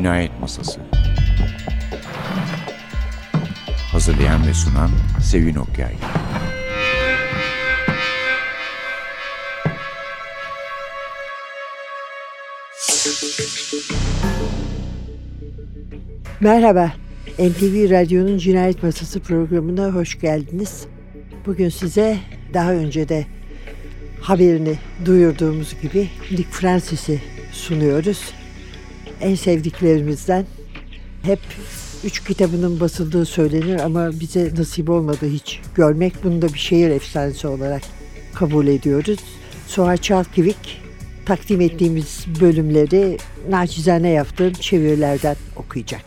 Cinayet Masası Hazırlayan ve sunan Sevin Okyay Merhaba, NTV Radyo'nun Cinayet Masası programına hoş geldiniz. Bugün size daha önce de haberini duyurduğumuz gibi Dick Francis'i sunuyoruz. En sevdiklerimizden hep üç kitabının basıldığı söylenir ama bize nasip olmadı hiç görmek. Bunu da bir şehir efsanesi olarak kabul ediyoruz. Suha Çalkivik takdim ettiğimiz bölümleri naçizane yaptığım çevirilerden okuyacak.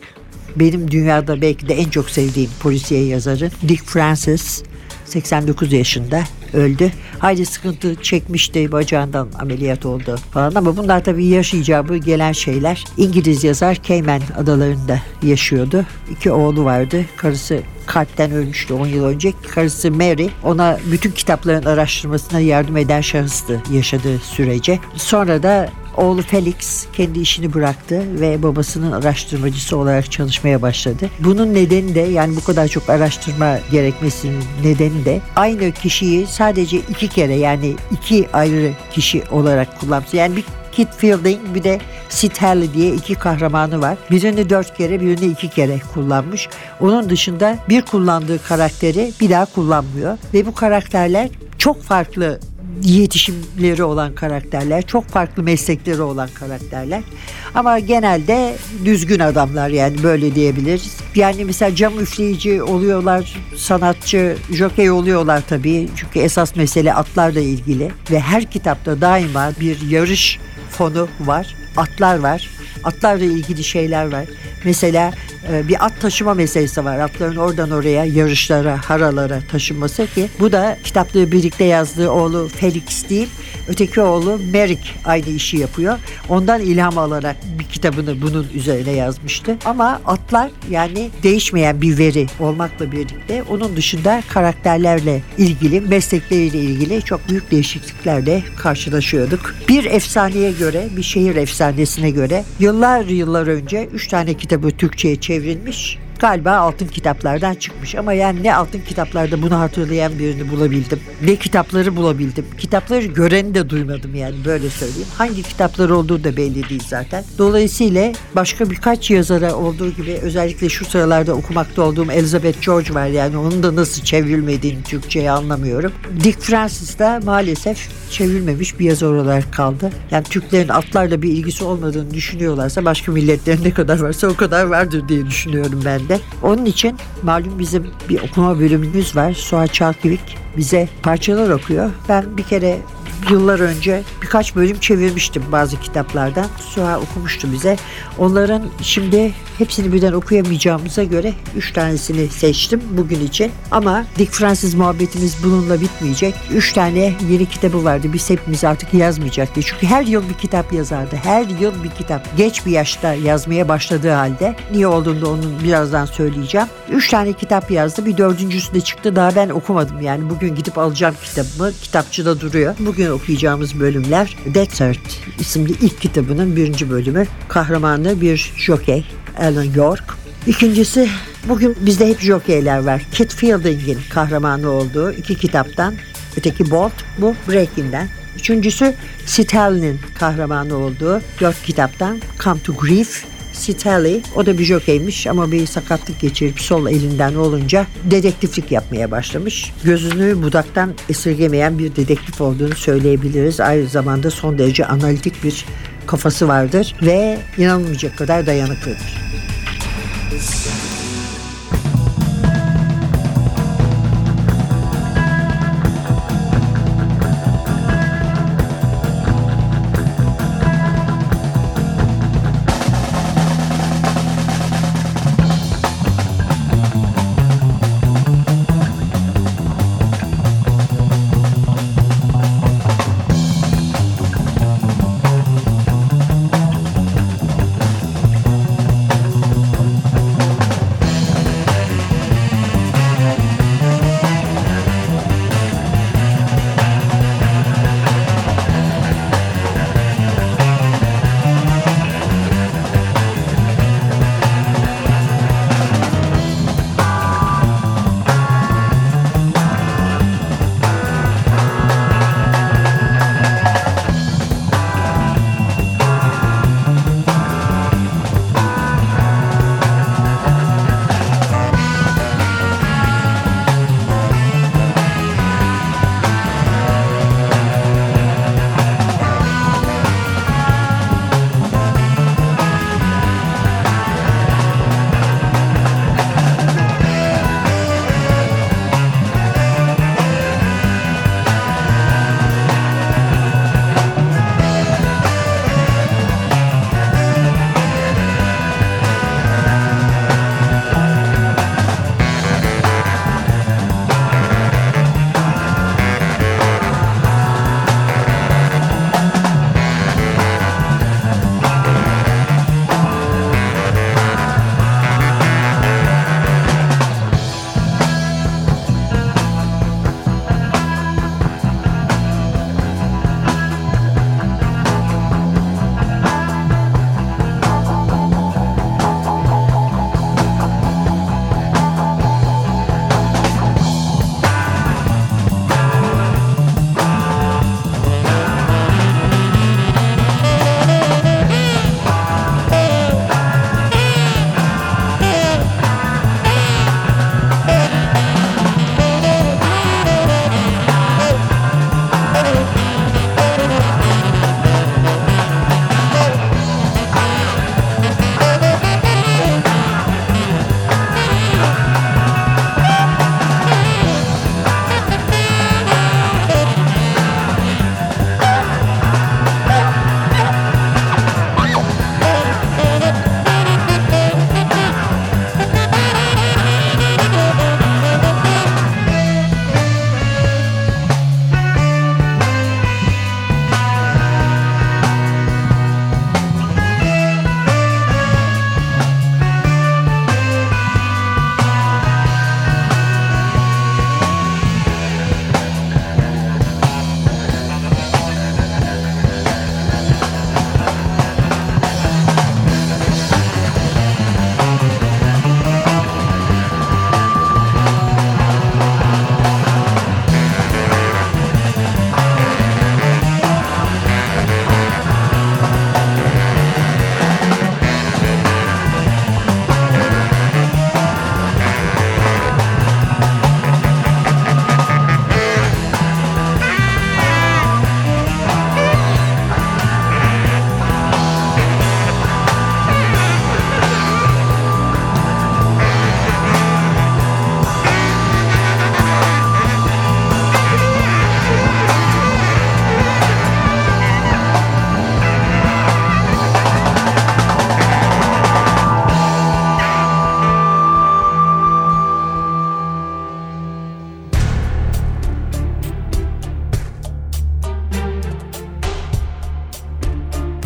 Benim dünyada belki de en çok sevdiğim polisiye yazarı Dick Francis 89 yaşında öldü. Hayli sıkıntı çekmişti bacağından ameliyat oldu falan ama bunlar tabii yaş icabı gelen şeyler. İngiliz yazar Cayman adalarında yaşıyordu. İki oğlu vardı. Karısı kalpten ölmüştü 10 yıl önce. Karısı Mary ona bütün kitapların araştırmasına yardım eden şahıstı yaşadığı sürece. Sonra da Oğlu Felix kendi işini bıraktı ve babasının araştırmacısı olarak çalışmaya başladı. Bunun nedeni de yani bu kadar çok araştırma gerekmesinin nedeni de aynı kişiyi sadece iki kere yani iki ayrı kişi olarak kullanması. Yani bir Kit Fielding bir de Sid Harley diye iki kahramanı var. Birini dört kere birini iki kere kullanmış. Onun dışında bir kullandığı karakteri bir daha kullanmıyor. Ve bu karakterler çok farklı yetişimleri olan karakterler, çok farklı meslekleri olan karakterler. Ama genelde düzgün adamlar yani böyle diyebiliriz. Yani mesela cam üfleyici oluyorlar, sanatçı, jokey oluyorlar tabii. Çünkü esas mesele atlarla ilgili ve her kitapta daima bir yarış fonu var. Atlar var. Atlarla ilgili şeyler var. Mesela e, bir at taşıma meselesi var. Atların oradan oraya yarışlara, haralara taşınması ki bu da kitaplığı birlikte yazdığı oğlu Felix değil Öteki oğlu Merrick aynı işi yapıyor. Ondan ilham alarak bir kitabını bunun üzerine yazmıştı. Ama atlar yani değişmeyen bir veri olmakla birlikte onun dışında karakterlerle ilgili, meslekleriyle ilgili çok büyük değişikliklerle karşılaşıyorduk. Bir efsaneye göre, bir şehir efsanesine göre yıllar yıllar önce 3 tane kitabı Türkçe'ye çevrilmiş galiba altın kitaplardan çıkmış. Ama yani ne altın kitaplarda bunu hatırlayan birini bulabildim. Ne kitapları bulabildim. Kitapları göreni de duymadım yani böyle söyleyeyim. Hangi kitaplar olduğu da belli değil zaten. Dolayısıyla başka birkaç yazara olduğu gibi özellikle şu sıralarda okumakta olduğum Elizabeth George var. Yani onun da nasıl çevrilmediğini Türkçe'ye anlamıyorum. Dick Francis da maalesef çevrilmemiş bir yazar olarak kaldı. Yani Türklerin atlarla bir ilgisi olmadığını düşünüyorlarsa başka milletlerin ne kadar varsa o kadar vardır diye düşünüyorum ben de şekilde. Onun için malum bizim bir okuma bölümümüz var. Suha Çalkivik bize parçalar okuyor. Ben bir kere yıllar önce birkaç bölüm çevirmiştim bazı kitaplardan. Suha okumuştu bize. Onların şimdi hepsini birden okuyamayacağımıza göre üç tanesini seçtim bugün için. Ama Dick Francis muhabbetimiz bununla bitmeyecek. Üç tane yeni kitabı vardı. Biz hepimiz artık yazmayacaktı. Çünkü her yıl bir kitap yazardı. Her yıl bir kitap. Geç bir yaşta yazmaya başladığı halde. Niye olduğunu onun birazdan söyleyeceğim. Üç tane kitap yazdı. Bir dördüncüsü de çıktı. Daha ben okumadım yani. Bugün gidip alacağım kitabımı. Kitapçıda duruyor. Bugün okuyacağımız bölümler Desert isimli ilk kitabının birinci bölümü. Kahramanı bir jockey Alan York. İkincisi bugün bizde hep jokeyler var. Kit Fielding'in kahramanı olduğu iki kitaptan. Öteki Bolt bu Breaking'den. Üçüncüsü Stanley'nin kahramanı olduğu dört kitaptan Come to Grief Sitali o da bir jokeymiş ama bir sakatlık geçirip sol elinden olunca dedektiflik yapmaya başlamış. Gözünü budaktan esirgemeyen bir dedektif olduğunu söyleyebiliriz. Aynı zamanda son derece analitik bir kafası vardır ve inanılmayacak kadar dayanıklıdır.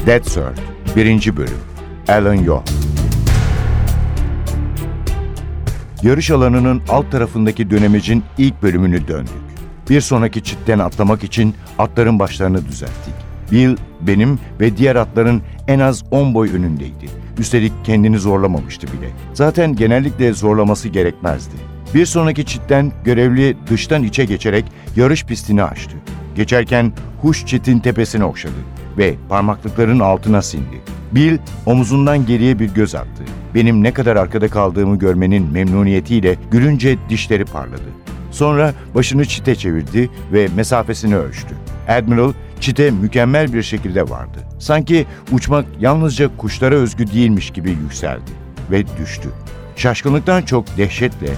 Dead Cert 1. Bölüm Alan Yo Yarış alanının alt tarafındaki dönemecin ilk bölümünü döndük. Bir sonraki çitten atlamak için atların başlarını düzelttik. Bill benim ve diğer atların en az 10 boy önündeydi. Üstelik kendini zorlamamıştı bile. Zaten genellikle zorlaması gerekmezdi. Bir sonraki çitten görevli dıştan içe geçerek yarış pistini açtı. Geçerken huş çitin tepesine okşadı ve parmaklıkların altına sindi. Bill omuzundan geriye bir göz attı. Benim ne kadar arkada kaldığımı görmenin memnuniyetiyle gülünce dişleri parladı. Sonra başını çite çevirdi ve mesafesini ölçtü. Admiral çite mükemmel bir şekilde vardı. Sanki uçmak yalnızca kuşlara özgü değilmiş gibi yükseldi ve düştü. Şaşkınlıktan çok dehşetle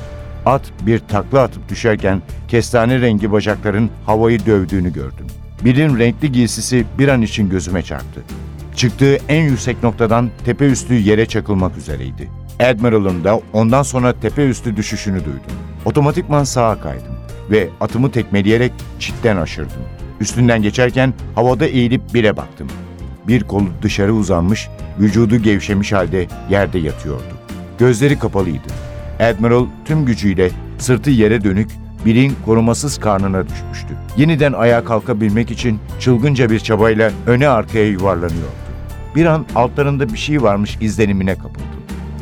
at bir takla atıp düşerken kestane rengi bacakların havayı dövdüğünü gördüm. Bill'in renkli giysisi bir an için gözüme çarptı. Çıktığı en yüksek noktadan tepe üstü yere çakılmak üzereydi. Admiral'ın da ondan sonra tepe üstü düşüşünü duydum. Otomatikman sağa kaydım ve atımı tekmeleyerek çitten aşırdım. Üstünden geçerken havada eğilip bile baktım. Bir kolu dışarı uzanmış, vücudu gevşemiş halde yerde yatıyordu. Gözleri kapalıydı. Admiral tüm gücüyle sırtı yere dönük Bill'in korumasız karnına düşmüştü. Yeniden ayağa kalkabilmek için çılgınca bir çabayla öne arkaya yuvarlanıyordu. Bir an altlarında bir şey varmış izlenimine kapıldım.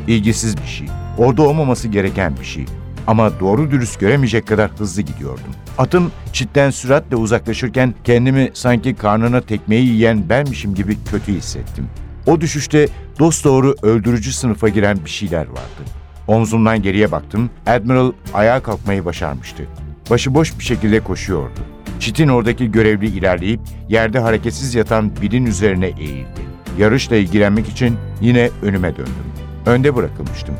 İlgisiz bir şey. Orada olmaması gereken bir şey. Ama doğru dürüst göremeyecek kadar hızlı gidiyordum. Atım çitten süratle uzaklaşırken kendimi sanki karnına tekmeyi yiyen benmişim gibi kötü hissettim. O düşüşte dosdoğru öldürücü sınıfa giren bir şeyler vardı. Omzumdan geriye baktım. Admiral ayağa kalkmayı başarmıştı. Başıboş bir şekilde koşuyordu. Çitin oradaki görevli ilerleyip yerde hareketsiz yatan Bill'in üzerine eğildi. Yarışla ilgilenmek için yine önüme döndüm. Önde bırakılmıştım.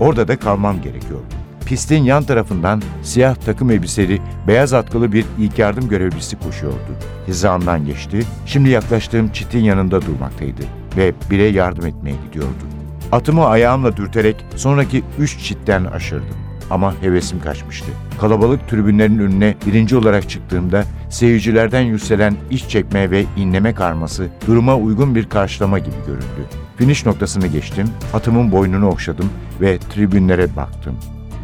Orada da kalmam gerekiyordu. Pistin yan tarafından siyah takım elbiseli, beyaz atkılı bir ilk yardım görevlisi koşuyordu. Hizamdan geçti, şimdi yaklaştığım çitin yanında durmaktaydı ve bile yardım etmeye gidiyordu. Atımı ayağımla dürterek sonraki üç çitten aşırdım. Ama hevesim kaçmıştı. Kalabalık tribünlerin önüne birinci olarak çıktığımda seyircilerden yükselen iç çekme ve inleme karması duruma uygun bir karşılama gibi göründü. Finish noktasını geçtim, atımın boynunu okşadım ve tribünlere baktım.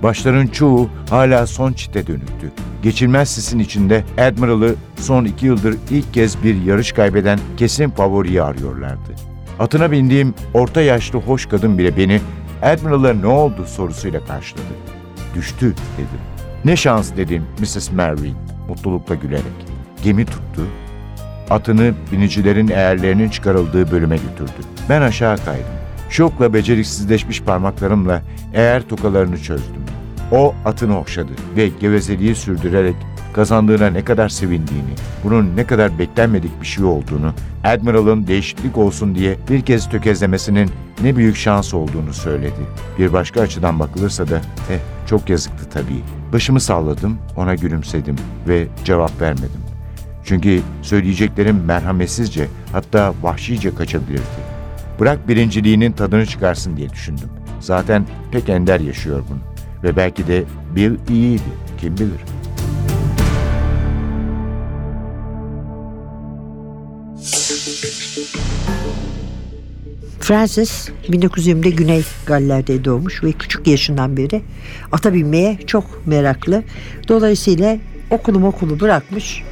Başların çoğu hala son çite dönüktü. Geçilmez sisin içinde Admiral'ı son iki yıldır ilk kez bir yarış kaybeden kesin favoriyi arıyorlardı. Atına bindiğim orta yaşlı hoş kadın bile beni Admiral'a ne oldu sorusuyla karşıladı. Düştü dedim. Ne şans dedim Mrs. Mervyn mutlulukla gülerek. Gemi tuttu. Atını binicilerin eğerlerinin çıkarıldığı bölüme götürdü. Ben aşağı kaydım. Şokla beceriksizleşmiş parmaklarımla eğer tokalarını çözdüm. O atını okşadı ve gevezeliği sürdürerek kazandığına ne kadar sevindiğini, bunun ne kadar beklenmedik bir şey olduğunu, Admiral'ın değişiklik olsun diye bir kez tökezlemesinin ne büyük şans olduğunu söyledi. Bir başka açıdan bakılırsa da, eh çok yazıktı tabii. Başımı salladım, ona gülümsedim ve cevap vermedim. Çünkü söyleyeceklerim merhametsizce, hatta vahşice kaçabilirdi. Bırak birinciliğinin tadını çıkarsın diye düşündüm. Zaten pek ender yaşıyor bunu. Ve belki de Bill iyiydi, kim bilir. Francis 1920'de Güney Galler'de doğmuş ve küçük yaşından beri ata binmeye çok meraklı. Dolayısıyla okulu okulu bırakmış.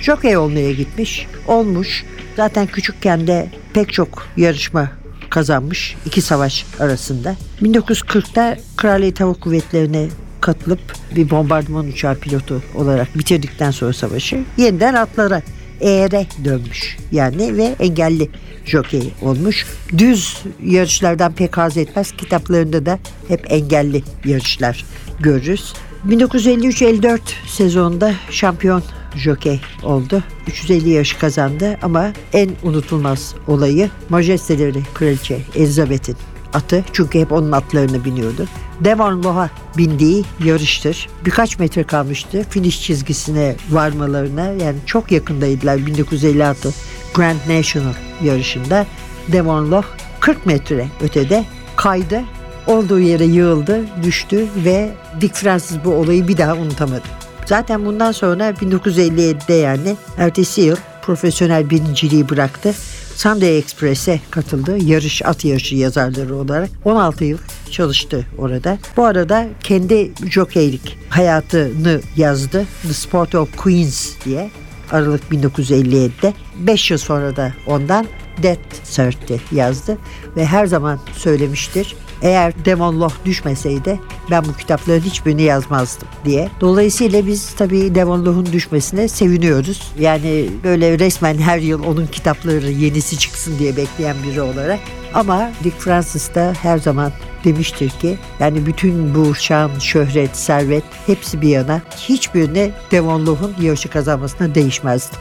Jockey olmaya gitmiş. Olmuş. Zaten küçükken de pek çok yarışma kazanmış iki savaş arasında. 1940'da Kraliyet Hava Kuvvetleri'ne katılıp bir bombardıman uçağı pilotu olarak bitirdikten sonra savaşı yeniden atlara eğere dönmüş yani ve engelli jokey olmuş. Düz yarışlardan pek haz etmez. Kitaplarında da hep engelli yarışlar görürüz. 1953-54 sezonunda şampiyon jokey oldu. 350 yaş kazandı ama en unutulmaz olayı majesteleri kraliçe Elizabeth'in atı. Çünkü hep onun atlarını biniyordu. Devon Loha bindiği yarıştır. Birkaç metre kalmıştı finish çizgisine varmalarına. Yani çok yakındaydılar 1956 Grand National yarışında. Devon Loh 40 metre ötede kaydı. Olduğu yere yığıldı, düştü ve Dick Francis bu olayı bir daha unutamadı. Zaten bundan sonra 1957'de yani ertesi yıl profesyonel birinciliği bıraktı. Sunday Express'e katıldı. Yarış at yarışı yazarları olarak 16 yıl çalıştı orada. Bu arada kendi jokeylik hayatını yazdı. The Sport of Queens diye. Aralık 1957'de. 5 yıl sonra da ondan Death Cert'i yazdı ve her zaman söylemiştir. Eğer Demon Loh düşmeseydi ben bu kitapların hiçbirini yazmazdım diye. Dolayısıyla biz tabii Demon Loh'un düşmesine seviniyoruz. Yani böyle resmen her yıl onun kitapları yenisi çıksın diye bekleyen biri olarak. Ama Dick Francis da her zaman demiştir ki yani bütün bu şan, şöhret, servet hepsi bir yana hiçbirine Devon Loh'un yarışı kazanmasına değişmezdi.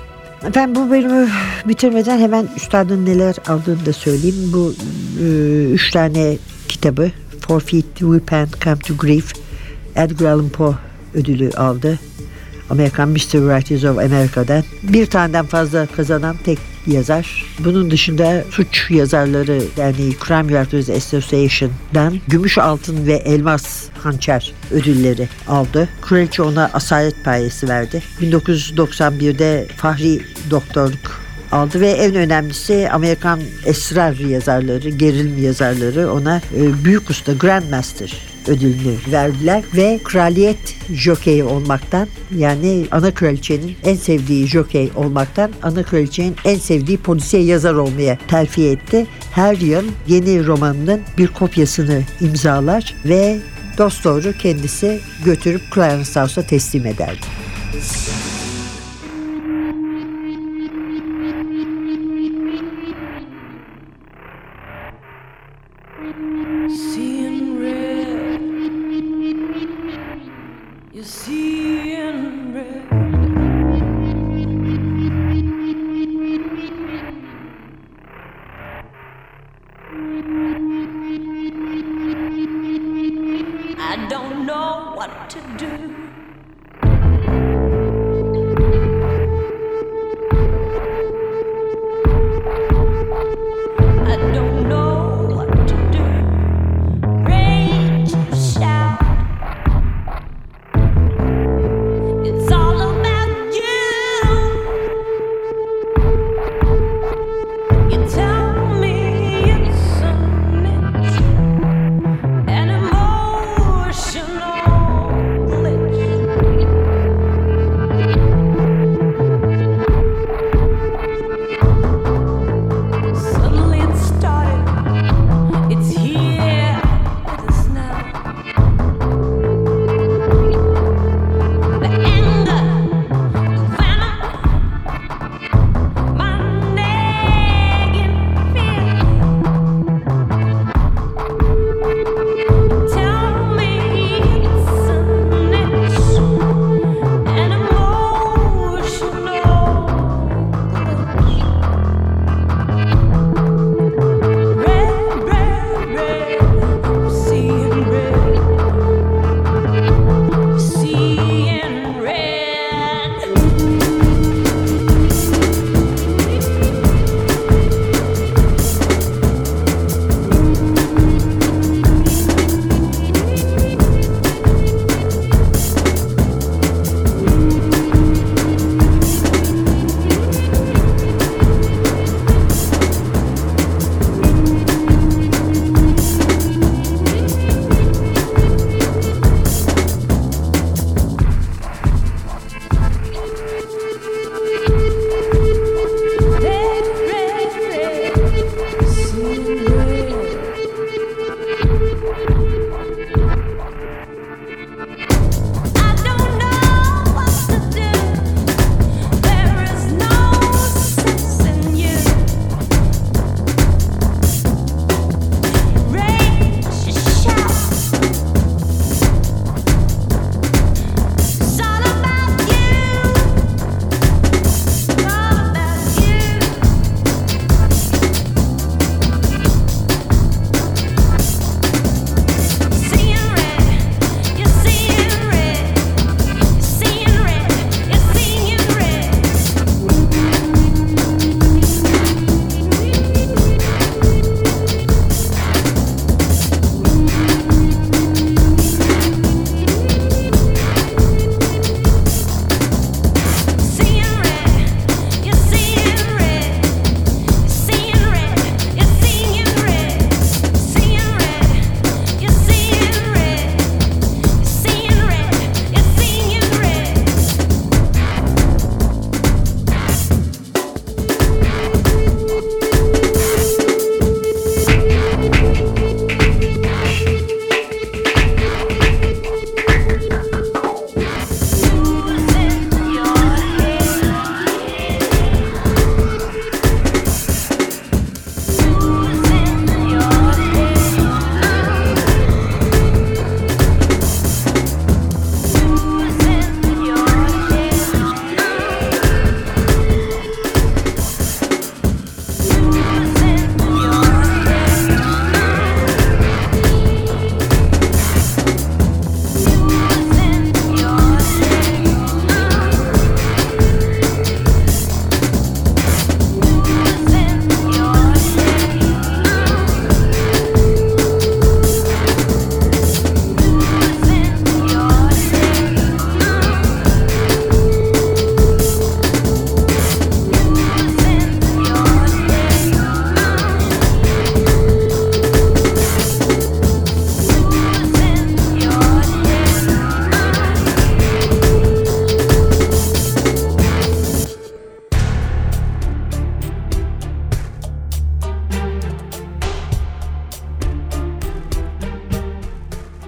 Ben bu bölümü bitirmeden hemen üstadın neler aldığını da söyleyeyim. Bu e, üç tane kitabı For Feet, Weep and Come to Grief Edgar Allan Poe ödülü aldı. Amerikan Mystery Writers of America'dan. Bir taneden fazla kazanan tek yazar. Bunun dışında suç yazarları yani Crime Writers Association'dan gümüş, altın ve elmas hançer ödülleri aldı. Kraliçe ona asalet payesi verdi. 1991'de Fahri Doktorluk aldı ve en önemlisi Amerikan esrar yazarları, gerilim yazarları ona e, büyük usta Grandmaster ödülünü verdiler ve kraliyet jokeyi olmaktan yani ana kraliçenin en sevdiği jokey olmaktan ana kraliçenin en sevdiği polisiye yazar olmaya terfi etti. Her yıl yeni romanının bir kopyasını imzalar ve dost doğru kendisi götürüp Clarence House'a teslim ederdi.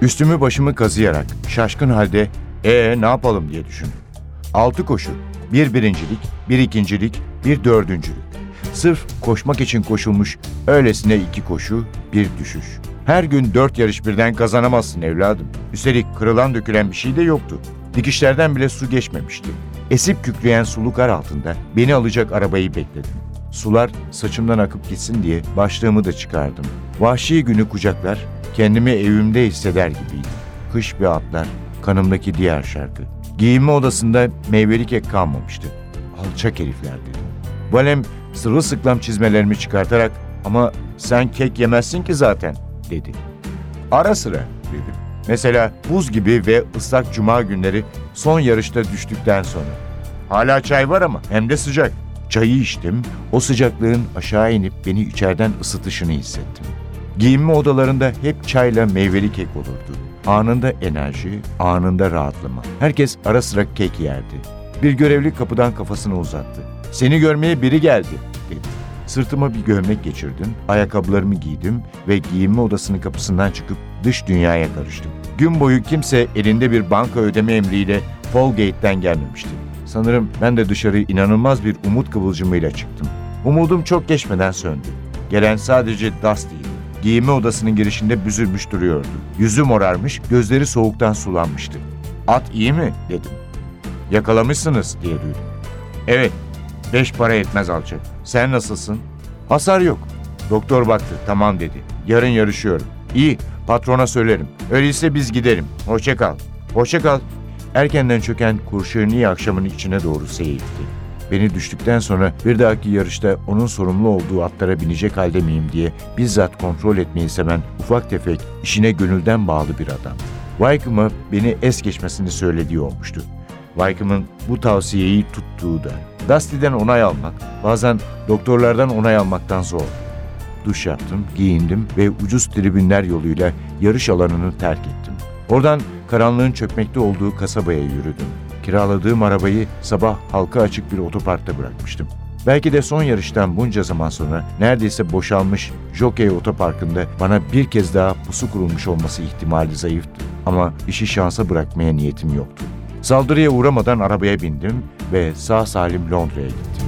Üstümü başımı kazıyarak şaşkın halde ee ne yapalım diye düşündüm. Altı koşu, bir birincilik, bir ikincilik, bir dördüncülük. Sırf koşmak için koşulmuş öylesine iki koşu, bir düşüş. Her gün dört yarış birden kazanamazsın evladım. Üstelik kırılan dökülen bir şey de yoktu. Dikişlerden bile su geçmemişti. Esip kükreyen sulukar altında beni alacak arabayı bekledim. Sular saçımdan akıp gitsin diye başlığımı da çıkardım. Vahşi günü kucaklar, kendimi evimde hisseder gibiydim. Kış ve atlar, kanımdaki diğer şarkı. Giyinme odasında meyveli kek kalmamıştı. Alçak herifler dedim. Valem sırılsıklam çizmelerimi çıkartarak ama sen kek yemezsin ki zaten dedi. Ara sıra dedim. Mesela buz gibi ve ıslak cuma günleri son yarışta düştükten sonra. Hala çay var ama hem de sıcak. Çayı içtim, o sıcaklığın aşağı inip beni içeriden ısıtışını hissettim. Giyinme odalarında hep çayla meyveli kek olurdu. Anında enerji, anında rahatlama. Herkes ara sıra kek yerdi. Bir görevli kapıdan kafasını uzattı. Seni görmeye biri geldi dedi. Sırtıma bir gömlek geçirdim, ayakkabılarımı giydim ve giyinme odasının kapısından çıkıp dış dünyaya karıştım. Gün boyu kimse elinde bir banka ödeme emriyle Fallgate'den gelmemişti. Sanırım ben de dışarı inanılmaz bir umut kıvılcımıyla çıktım. Umudum çok geçmeden söndü. Gelen sadece Dusty'ydi. Giyinme odasının girişinde büzülmüş duruyordu. Yüzü morarmış, gözleri soğuktan sulanmıştı. At iyi mi? dedim. Yakalamışsınız diye duydum. Evet, beş para etmez alacak. Sen nasılsın? Hasar yok. Doktor baktı, tamam dedi. Yarın yarışıyorum. İyi, patrona söylerim. Öyleyse biz gidelim. Hoşça kal. Hoşça kal. Erkenden çöken kurşuni akşamın içine doğru seyirtti. Beni düştükten sonra bir dahaki yarışta onun sorumlu olduğu atlara binecek halde miyim diye bizzat kontrol etmeyi seven ufak tefek, işine gönülden bağlı bir adam. Wycomb'a beni es geçmesini söylediği olmuştu. Wycomb'ın bu tavsiyeyi tuttuğu da. Dusty'den onay almak, bazen doktorlardan onay almaktan zor. Duş yaptım, giyindim ve ucuz tribünler yoluyla yarış alanını terk ettim. Oradan karanlığın çökmekte olduğu kasabaya yürüdüm. Kiraladığım arabayı sabah halka açık bir otoparkta bırakmıştım. Belki de son yarıştan bunca zaman sonra neredeyse boşalmış Jockey Otoparkı'nda bana bir kez daha pusu kurulmuş olması ihtimali zayıftı. Ama işi şansa bırakmaya niyetim yoktu. Saldırıya uğramadan arabaya bindim ve sağ salim Londra'ya gittim.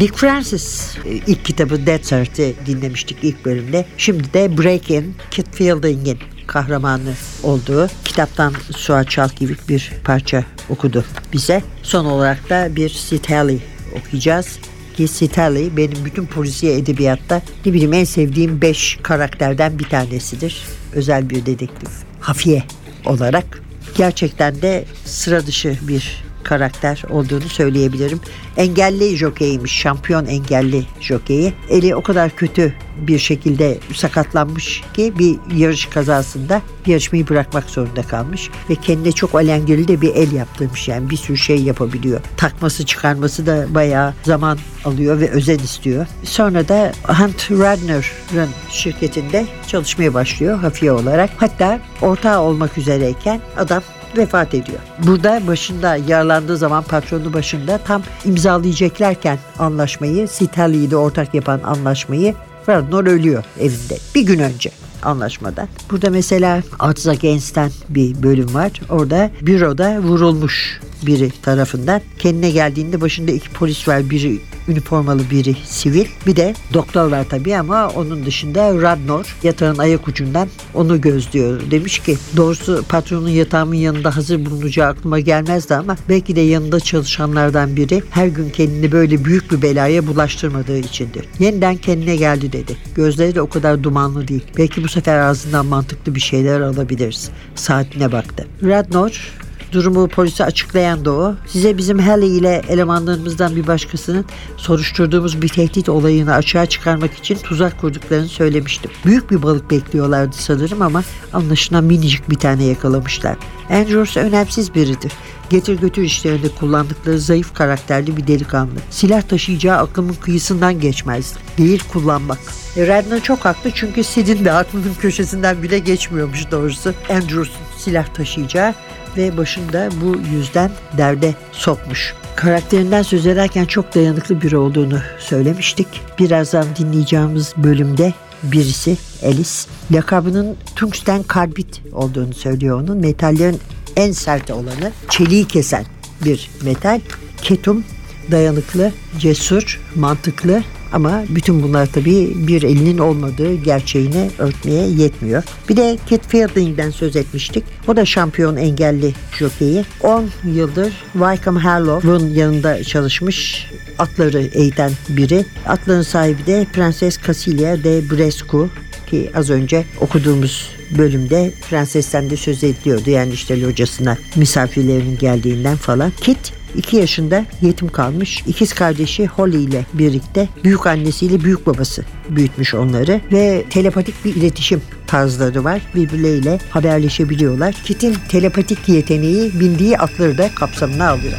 Dick Francis e, ilk kitabı Dead Cert'i dinlemiştik ilk bölümde. Şimdi de Break-In, Kit Fielding'in kahramanı olduğu kitaptan Suat Çalkivik bir parça okudu bize. Son olarak da bir Sid Haley okuyacağız. Ki Sid Haley benim bütün polisiye edebiyatta ne bileyim en sevdiğim beş karakterden bir tanesidir. Özel bir dedektif. Hafiye olarak. Gerçekten de sıra dışı bir karakter olduğunu söyleyebilirim. Engelli jokeymiş, şampiyon engelli jokeyi. Eli o kadar kötü bir şekilde sakatlanmış ki bir yarış kazasında yarışmayı bırakmak zorunda kalmış ve kendine çok alengirli de bir el yaptırmış yani bir sürü şey yapabiliyor. Takması çıkarması da bayağı zaman alıyor ve özen istiyor. Sonra da Hunt Radner'ın şirketinde çalışmaya başlıyor hafiye olarak. Hatta ortağı olmak üzereyken adam vefat ediyor. Burada başında yaralandığı zaman patronu başında tam imzalayacaklarken anlaşmayı Sitali'yi de ortak yapan anlaşmayı Radnor ölüyor evinde bir gün önce anlaşmadan. Burada mesela Odds Against'ten bir bölüm var. Orada büroda vurulmuş biri tarafından. Kendine geldiğinde başında iki polis var. Biri üniformalı biri sivil. Bir de doktor var tabii ama onun dışında Radnor yatağın ayak ucundan onu gözlüyor. Demiş ki doğrusu patronun yatağımın yanında hazır bulunacağı aklıma gelmezdi ama belki de yanında çalışanlardan biri her gün kendini böyle büyük bir belaya bulaştırmadığı içindir. Yeniden kendine geldi dedi. Gözleri de o kadar dumanlı değil. Belki bu sefer ağzından mantıklı bir şeyler alabiliriz. Saatine baktı. Radnor Durumu polise açıklayan da o. Size bizim Haley ile elemanlarımızdan bir başkasının soruşturduğumuz bir tehdit olayını açığa çıkarmak için tuzak kurduklarını söylemiştim. Büyük bir balık bekliyorlardı sanırım ama anlaşılan minicik bir tane yakalamışlar. Andrews önemsiz biridir. Getir götür işlerinde kullandıkları zayıf karakterli bir delikanlı. Silah taşıyacağı aklımın kıyısından geçmezdi. Değil kullanmak. E, Redner çok haklı çünkü Sid'in de aklının köşesinden bile geçmiyormuş doğrusu. Andrews'un silah taşıyacağı ve başında bu yüzden derde sokmuş. karakterinden söz ederken çok dayanıklı biri olduğunu söylemiştik. Birazdan dinleyeceğimiz bölümde birisi Alice. Lakabının tungsten karbit olduğunu söylüyor onun. Metallerin en sert olanı çeliği kesen bir metal. Ketum dayanıklı, cesur, mantıklı ama bütün bunlar tabii bir elinin olmadığı gerçeğini örtmeye yetmiyor. Bir de Kit Fielding'den söz etmiştik. O da şampiyon engelli jokeyi. 10 yıldır Wycombe Harlow'un yanında çalışmış atları eğiten biri. Atların sahibi de Prenses Casilia de Brescu ki az önce okuduğumuz bölümde prensesten de söz ediliyordu. Yani işte locasına misafirlerinin geldiğinden falan. Kit 2 yaşında yetim kalmış. İkiz kardeşi Holly ile birlikte büyük annesiyle büyük babası büyütmüş onları ve telepatik bir iletişim tarzları var. Birbirleriyle haberleşebiliyorlar. Kit'in telepatik yeteneği bindiği atları da kapsamına alıyor.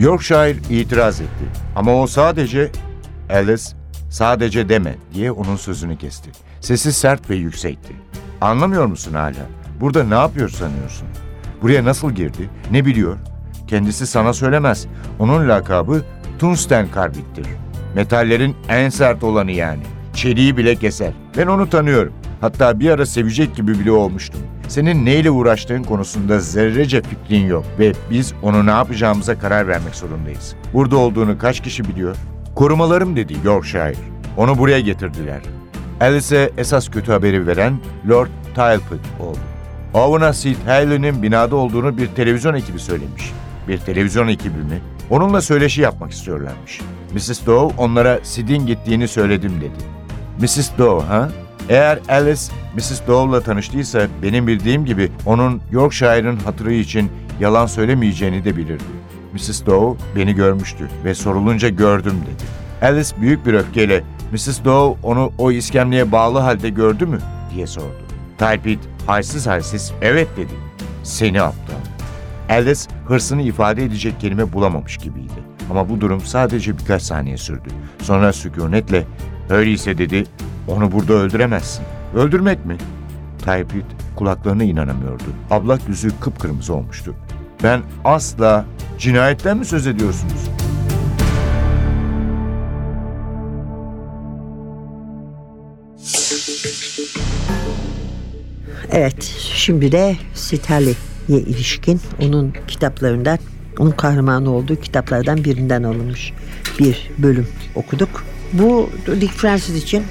Yorkshire itiraz etti. Ama o sadece Alice sadece deme diye onun sözünü kesti. Sesi sert ve yüksekti. Anlamıyor musun hala? Burada ne yapıyor sanıyorsun? Buraya nasıl girdi? Ne biliyor? Kendisi sana söylemez. Onun lakabı Tungsten Karbit'tir. Metallerin en sert olanı yani. Çeliği bile keser. Ben onu tanıyorum. Hatta bir ara sevecek gibi bile olmuştum. Senin neyle uğraştığın konusunda zerrece fikrin yok ve biz onu ne yapacağımıza karar vermek zorundayız. Burada olduğunu kaç kişi biliyor? Korumalarım dedi Yorkshire. Onu buraya getirdiler. Alice'e esas kötü haberi veren Lord Talbot oldu. Owen'a Sid Haley'nin binada olduğunu bir televizyon ekibi söylemiş. Bir televizyon ekibi mi? Onunla söyleşi yapmak istiyorlarmış. Mrs. Doe onlara Sid'in gittiğini söyledim dedi. Mrs. Doe ha? Eğer Alice Mrs. Dove'la tanıştıysa benim bildiğim gibi onun Yorkshire'ın hatırı için yalan söylemeyeceğini de bilirdi. Mrs. Doe beni görmüştü ve sorulunca gördüm dedi. Alice büyük bir öfkeyle Mrs. Doe onu o iskemleye bağlı halde gördü mü diye sordu. Talpit halsiz halsiz evet dedi. Seni aptal. Alice hırsını ifade edecek kelime bulamamış gibiydi. Ama bu durum sadece birkaç saniye sürdü. Sonra sükunetle öyleyse dedi onu burada öldüremezsin. Öldürmek mi? Tayyipit kulaklarına inanamıyordu. Ablak yüzü kıpkırmızı olmuştu. Ben asla cinayetten mi söz ediyorsunuz? Evet, şimdi de Sitali'ye ilişkin onun kitaplarından, onun kahramanı olduğu kitaplardan birinden alınmış bir bölüm okuduk. Bu Dick Francis için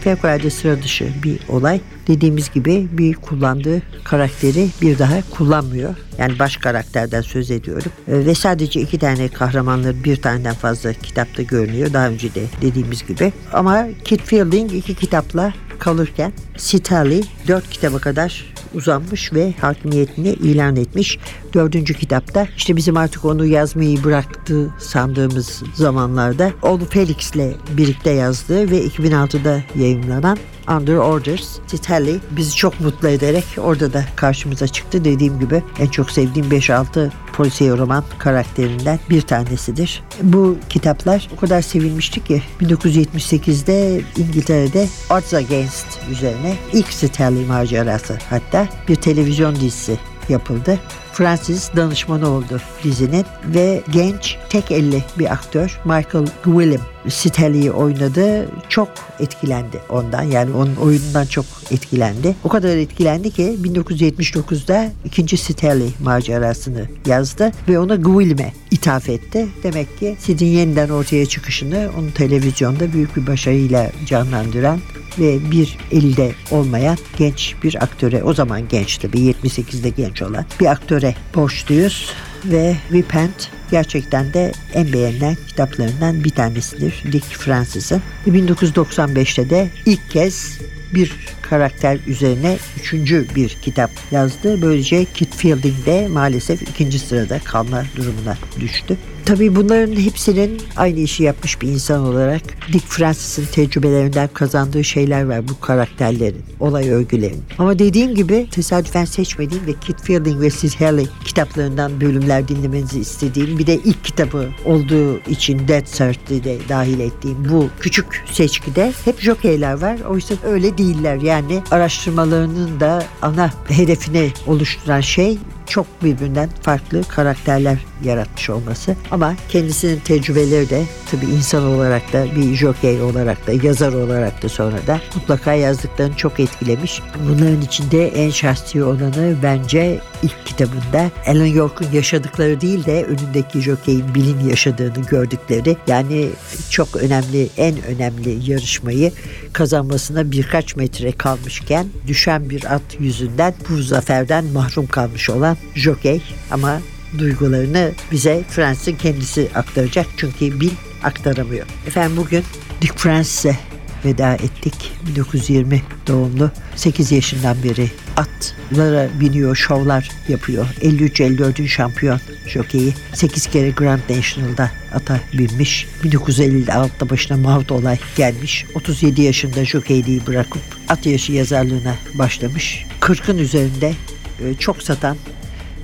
fevkalade sıra dışı bir olay. Dediğimiz gibi bir kullandığı karakteri bir daha kullanmıyor. Yani baş karakterden söz ediyorum. Ee, Ve sadece iki tane kahramanları bir taneden fazla kitapta görünüyor. Daha önce de dediğimiz gibi. Ama Kit Fielding iki kitapla kalırken Sitali dört kitaba kadar uzanmış ve hakimiyetini ilan etmiş. Dördüncü kitapta işte bizim artık onu yazmayı bıraktığı sandığımız zamanlarda oğlu Felix'le birlikte yazdığı ve 2006'da yayınlanan Under Orders Titelli bizi çok mutlu ederek orada da karşımıza çıktı. Dediğim gibi en çok sevdiğim 5-6 polisiye roman karakterinden bir tanesidir. Bu kitaplar o kadar sevilmişti ki 1978'de İngiltere'de Odds Against üzerine ilk Stanley macerası hatta bir televizyon dizisi yapıldı. Francis danışmanı oldu dizinin ve genç tek elli bir aktör Michael Gwillim Stanley'i oynadı. Çok etkilendi ondan yani onun oyunundan çok etkilendi. O kadar etkilendi ki 1979'da ikinci Stanley macerasını yazdı ve ona Gwillim'e ithaf etti. Demek ki Sid'in yeniden ortaya çıkışını onu televizyonda büyük bir başarıyla canlandıran ve bir elde olmayan genç bir aktöre o zaman genç tabii 78'de genç olan bir aktöre borçluyuz ve Repent gerçekten de en beğenilen kitaplarından bir tanesidir Dick Francis'ın. 1995'te de ilk kez bir karakter üzerine üçüncü bir kitap yazdı. Böylece Kit Fielding de maalesef ikinci sırada kalma durumuna düştü. Tabii bunların hepsinin aynı işi yapmış bir insan olarak Dick Francis'in tecrübelerinden kazandığı şeyler var bu karakterlerin, olay örgülerinin. Ama dediğim gibi tesadüfen seçmediğim ve Kit Fielding ve Sid Haley kitaplarından bölümler dinlemenizi istediğim bir de ilk kitabı olduğu için Dead Cert'i de dahil ettiğim bu küçük seçkide hep jokeyler var. Oysa öyle değiller. Yani araştırmalarının da ana hedefini oluşturan şey çok birbirinden farklı karakterler yaratmış olması. Ama kendisinin tecrübeleri de tabii insan olarak da bir jokey olarak da yazar olarak da sonra da mutlaka yazdıklarını çok etkilemiş. Bunların içinde en şahsi olanı bence ilk kitabında Alan York'un yaşadıkları değil de önündeki jokeyin Bill'in yaşadığını gördükleri yani çok önemli en önemli yarışmayı kazanmasına birkaç metre kalmışken düşen bir at yüzünden bu zaferden mahrum kalmış olan jokey ama duygularını bize Francis'in kendisi aktaracak çünkü Bill aktaramıyor. Efendim bugün Dick Francis'e veda ettik. 1920 doğumlu 8 yaşından beri atlara biniyor, şovlar yapıyor. 53-54'ün şampiyon jokeyi. 8 kere Grand National'da ata binmiş. 1956'da başına Mavt olay gelmiş. 37 yaşında jokeyliği bırakıp at yaşı yazarlığına başlamış. 40'ın üzerinde e, çok satan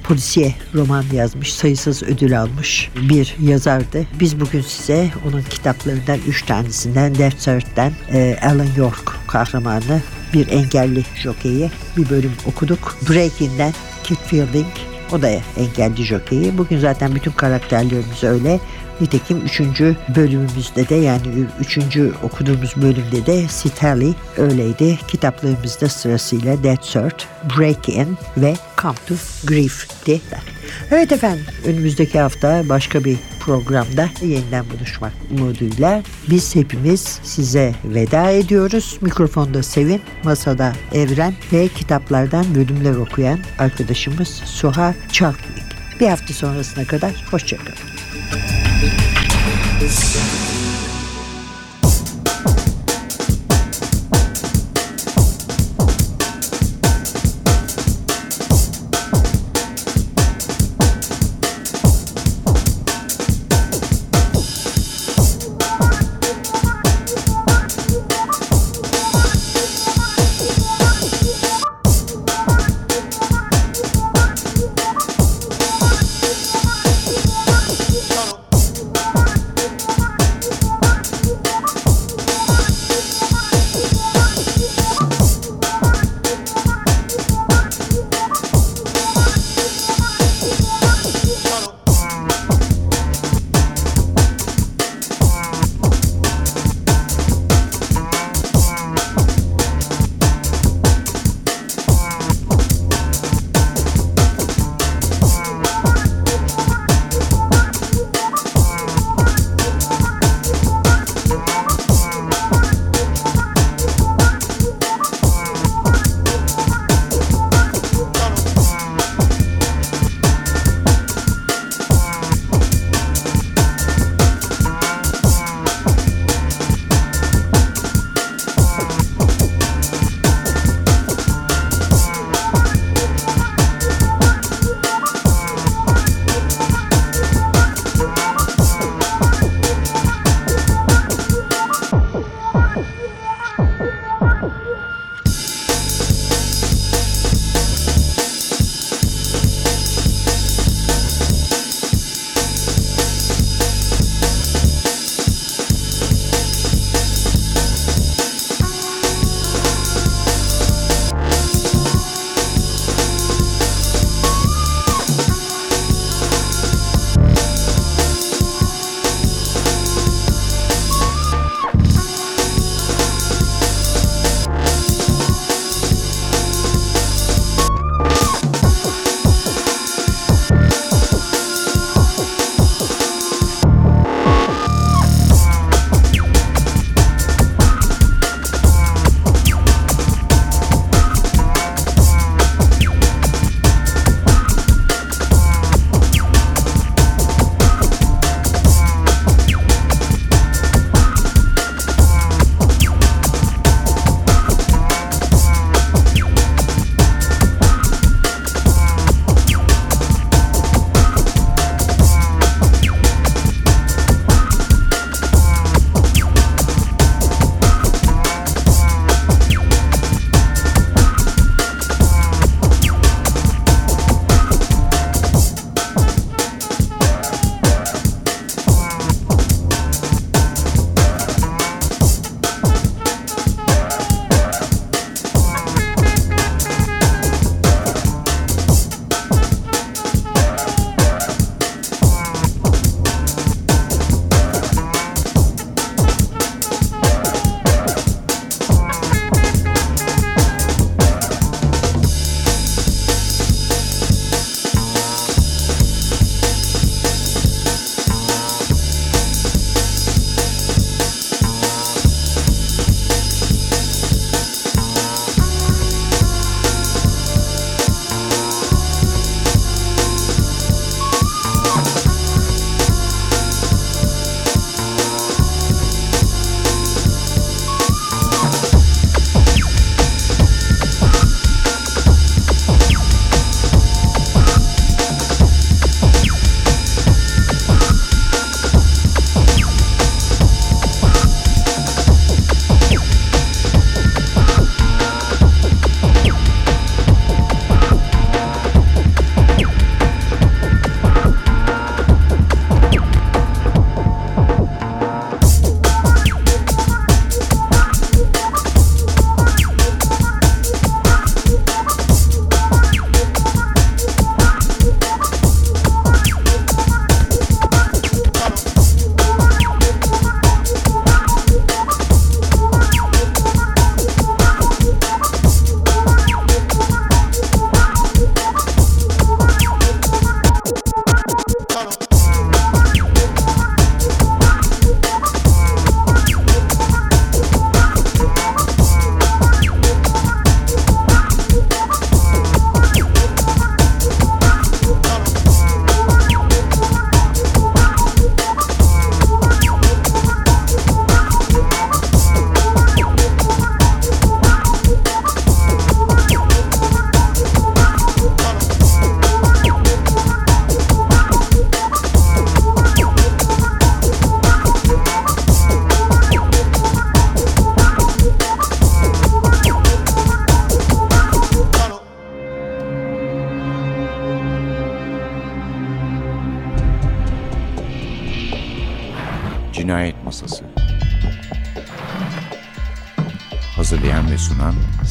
polisiye roman yazmış, sayısız ödül almış bir yazardı. Biz bugün size onun kitaplarından üç tanesinden Death Thirt'ten e, Alan York kahramanı bir engelli jokeyi bir bölüm okuduk. Breaking'den Kit Fielding o da engelli jokeyi. Bugün zaten bütün karakterlerimiz öyle. Nitekim üçüncü bölümümüzde de yani üçüncü okuduğumuz bölümde de Sitali öyleydi. Kitaplarımızda sırasıyla Dead Cert, Break In ve Come to Grief'ti. Evet efendim önümüzdeki hafta başka bir programda yeniden buluşmak umuduyla biz hepimiz size veda ediyoruz. Mikrofonda Sevin, masada Evren ve kitaplardan bölümler okuyan arkadaşımız Suha Çalkvik. Bir hafta sonrasına kadar hoşçakalın. Cinayet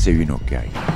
Sevin Okyay